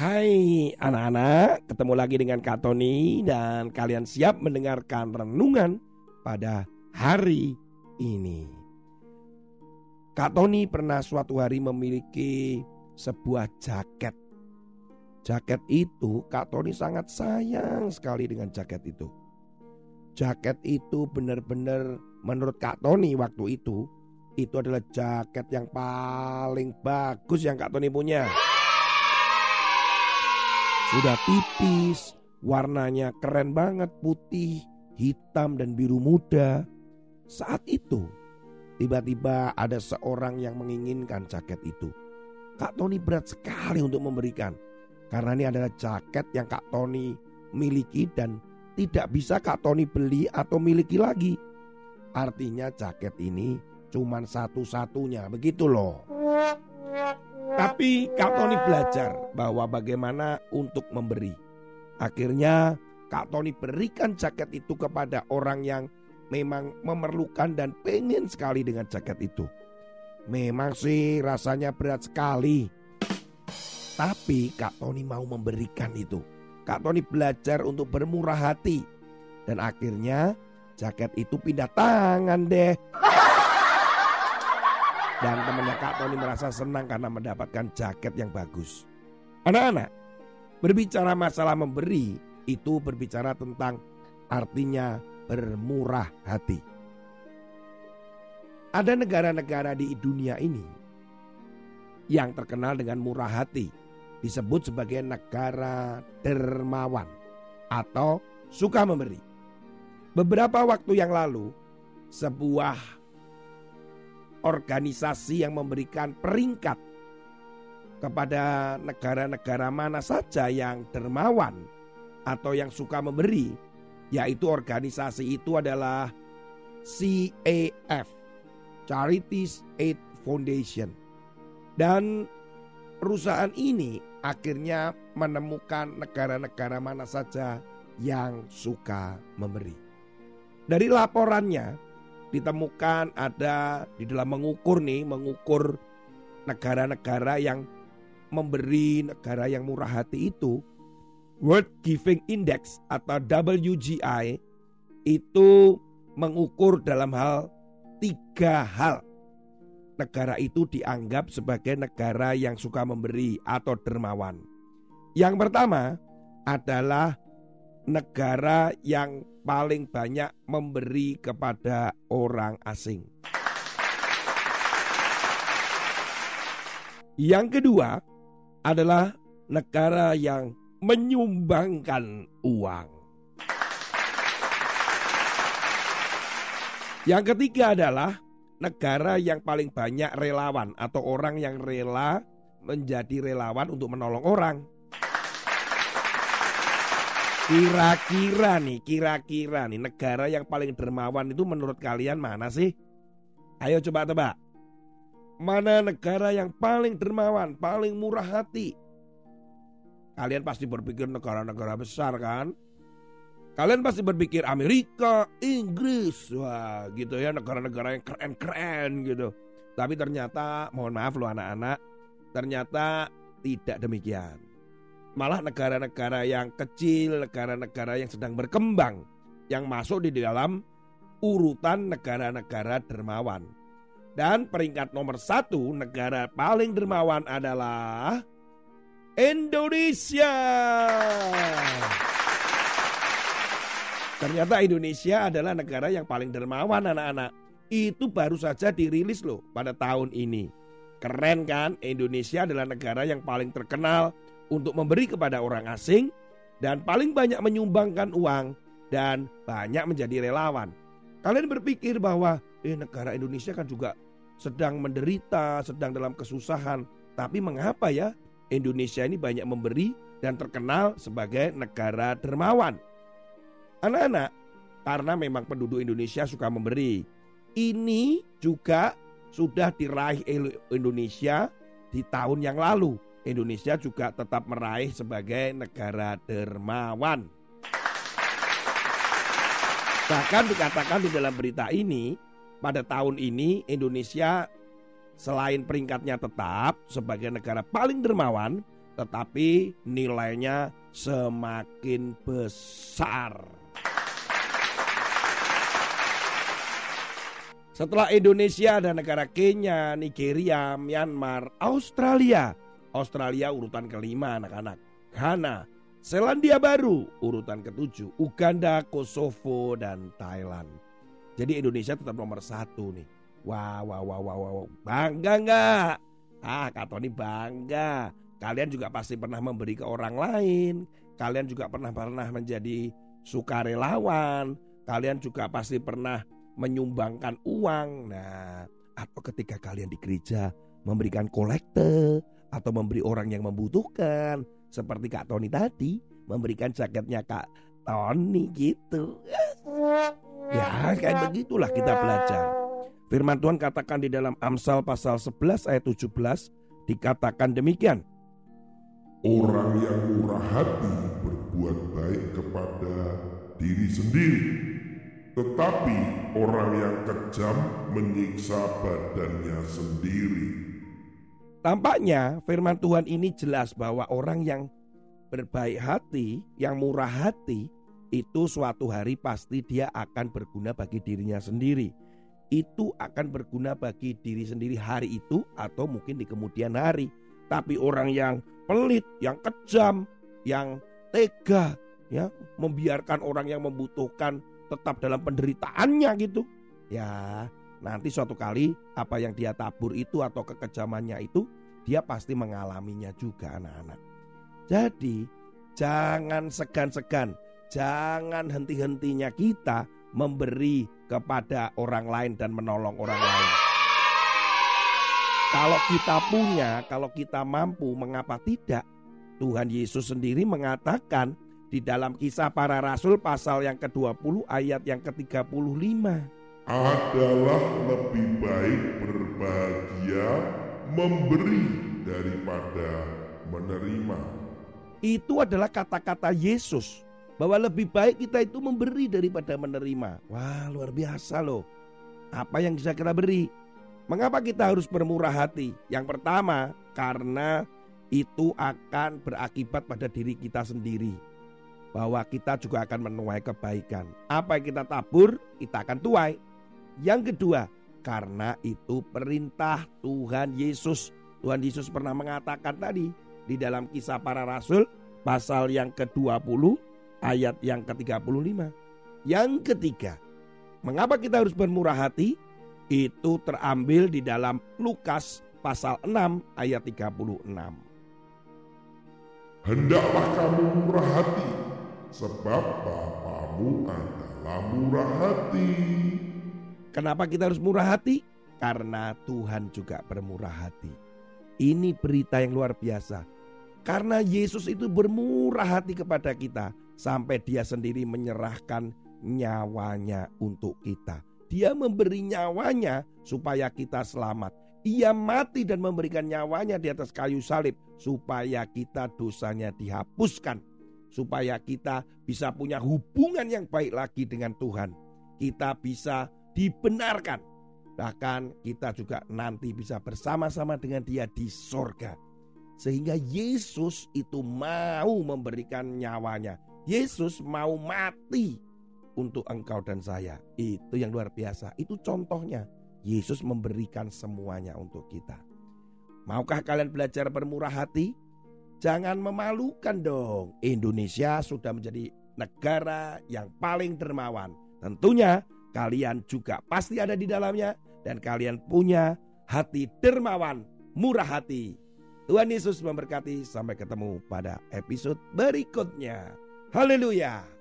Hai anak-anak, ketemu lagi dengan Kak Tony dan kalian siap mendengarkan renungan pada hari ini. Kak Tony pernah suatu hari memiliki sebuah jaket. Jaket itu Kak Tony sangat sayang sekali dengan jaket itu. Jaket itu benar-benar menurut Kak Tony waktu itu itu adalah jaket yang paling bagus yang Kak Tony punya. Sudah tipis, warnanya keren banget putih, hitam dan biru muda. Saat itu tiba-tiba ada seorang yang menginginkan jaket itu. Kak Tony berat sekali untuk memberikan. Karena ini adalah jaket yang Kak Tony miliki dan tidak bisa Kak Tony beli atau miliki lagi. Artinya jaket ini cuma satu-satunya begitu loh. Tapi Kak Tony belajar bahwa bagaimana untuk memberi. Akhirnya Kak Tony berikan jaket itu kepada orang yang memang memerlukan dan pengen sekali dengan jaket itu. Memang sih rasanya berat sekali. Tapi Kak Tony mau memberikan itu. Kak Tony belajar untuk bermurah hati. Dan akhirnya jaket itu pindah tangan deh. Dan temannya Kak Tony merasa senang karena mendapatkan jaket yang bagus. Anak-anak, berbicara masalah memberi itu berbicara tentang artinya bermurah hati. Ada negara-negara di dunia ini yang terkenal dengan murah hati, disebut sebagai negara dermawan atau suka memberi. Beberapa waktu yang lalu, sebuah organisasi yang memberikan peringkat kepada negara-negara mana saja yang dermawan atau yang suka memberi, yaitu organisasi itu adalah CAF, Charities Aid Foundation. Dan perusahaan ini akhirnya menemukan negara-negara mana saja yang suka memberi. Dari laporannya, ditemukan ada di dalam mengukur nih, mengukur negara-negara yang memberi negara yang murah hati itu World Giving Index atau WGI itu mengukur dalam hal tiga hal. Negara itu dianggap sebagai negara yang suka memberi atau dermawan. Yang pertama adalah negara yang paling banyak memberi kepada orang asing. Yang kedua adalah negara yang menyumbangkan uang. Yang ketiga adalah negara yang paling banyak relawan atau orang yang rela menjadi relawan untuk menolong orang. Kira-kira nih, kira-kira nih negara yang paling dermawan itu menurut kalian mana sih? Ayo coba tebak. Mana negara yang paling dermawan, paling murah hati? Kalian pasti berpikir negara-negara besar kan? Kalian pasti berpikir Amerika, Inggris, wah gitu ya negara-negara yang keren-keren gitu. Tapi ternyata, mohon maaf loh anak-anak, ternyata tidak demikian malah negara-negara yang kecil, negara-negara yang sedang berkembang yang masuk di dalam urutan negara-negara dermawan. Dan peringkat nomor satu negara paling dermawan adalah Indonesia. Ternyata Indonesia adalah negara yang paling dermawan anak-anak. Itu baru saja dirilis loh pada tahun ini. Keren kan? Indonesia adalah negara yang paling terkenal untuk memberi kepada orang asing dan paling banyak menyumbangkan uang dan banyak menjadi relawan. Kalian berpikir bahwa eh negara Indonesia kan juga sedang menderita, sedang dalam kesusahan. Tapi mengapa ya Indonesia ini banyak memberi dan terkenal sebagai negara dermawan? Anak-anak, karena memang penduduk Indonesia suka memberi. Ini juga sudah diraih Indonesia di tahun yang lalu. Indonesia juga tetap meraih sebagai negara dermawan. Bahkan dikatakan di dalam berita ini, pada tahun ini Indonesia selain peringkatnya tetap sebagai negara paling dermawan, tetapi nilainya semakin besar. Setelah Indonesia ada negara Kenya, Nigeria, Myanmar, Australia. Australia urutan kelima anak-anak. Ghana, Selandia Baru urutan ketujuh, Uganda, Kosovo, dan Thailand. Jadi Indonesia tetap nomor satu nih. Wah, wah, wah, wah, wah. Bangga nggak? Ah, Kak Tony bangga. Kalian juga pasti pernah memberi ke orang lain. Kalian juga pernah pernah menjadi sukarelawan. Kalian juga pasti pernah menyumbangkan uang. Nah, atau ketika kalian di gereja memberikan kolekte atau memberi orang yang membutuhkan seperti Kak Tony tadi memberikan jaketnya Kak Tony gitu. Ya kayak begitulah kita belajar. Firman Tuhan katakan di dalam Amsal pasal 11 ayat 17 dikatakan demikian. Orang yang murah hati berbuat baik kepada diri sendiri. Tetapi orang yang kejam menyiksa badannya sendiri. Tampaknya firman Tuhan ini jelas bahwa orang yang berbaik hati, yang murah hati, itu suatu hari pasti dia akan berguna bagi dirinya sendiri. Itu akan berguna bagi diri sendiri hari itu atau mungkin di kemudian hari. Tapi orang yang pelit, yang kejam, yang tega, ya membiarkan orang yang membutuhkan tetap dalam penderitaannya gitu. Ya, Nanti suatu kali apa yang dia tabur itu atau kekejamannya itu dia pasti mengalaminya juga anak-anak. Jadi jangan segan-segan, jangan henti-hentinya kita memberi kepada orang lain dan menolong orang lain. Kalau kita punya, kalau kita mampu, mengapa tidak? Tuhan Yesus sendiri mengatakan di dalam kisah para rasul pasal yang ke-20 ayat yang ke-35 adalah lebih baik berbahagia memberi daripada menerima. Itu adalah kata-kata Yesus bahwa lebih baik kita itu memberi daripada menerima. Wah, luar biasa loh. Apa yang bisa kita beri? Mengapa kita harus bermurah hati? Yang pertama, karena itu akan berakibat pada diri kita sendiri. Bahwa kita juga akan menuai kebaikan. Apa yang kita tabur, kita akan tuai. Yang kedua, karena itu perintah Tuhan Yesus. Tuhan Yesus pernah mengatakan tadi di dalam kisah para rasul pasal yang ke-20 ayat yang ke-35. Yang ketiga, mengapa kita harus bermurah hati? Itu terambil di dalam Lukas pasal 6 ayat 36. Hendaklah kamu murah hati, sebab Bapamu adalah murah hati. Kenapa kita harus murah hati? Karena Tuhan juga bermurah hati. Ini berita yang luar biasa. Karena Yesus itu bermurah hati kepada kita sampai dia sendiri menyerahkan nyawanya untuk kita. Dia memberi nyawanya supaya kita selamat. Ia mati dan memberikan nyawanya di atas kayu salib supaya kita dosanya dihapuskan. Supaya kita bisa punya hubungan yang baik lagi dengan Tuhan. Kita bisa dibenarkan. Bahkan kita juga nanti bisa bersama-sama dengan dia di sorga. Sehingga Yesus itu mau memberikan nyawanya. Yesus mau mati untuk engkau dan saya. Itu yang luar biasa. Itu contohnya. Yesus memberikan semuanya untuk kita. Maukah kalian belajar bermurah hati? Jangan memalukan dong. Indonesia sudah menjadi negara yang paling dermawan. Tentunya kalian juga pasti ada di dalamnya dan kalian punya hati dermawan, murah hati. Tuhan Yesus memberkati sampai ketemu pada episode berikutnya. Haleluya.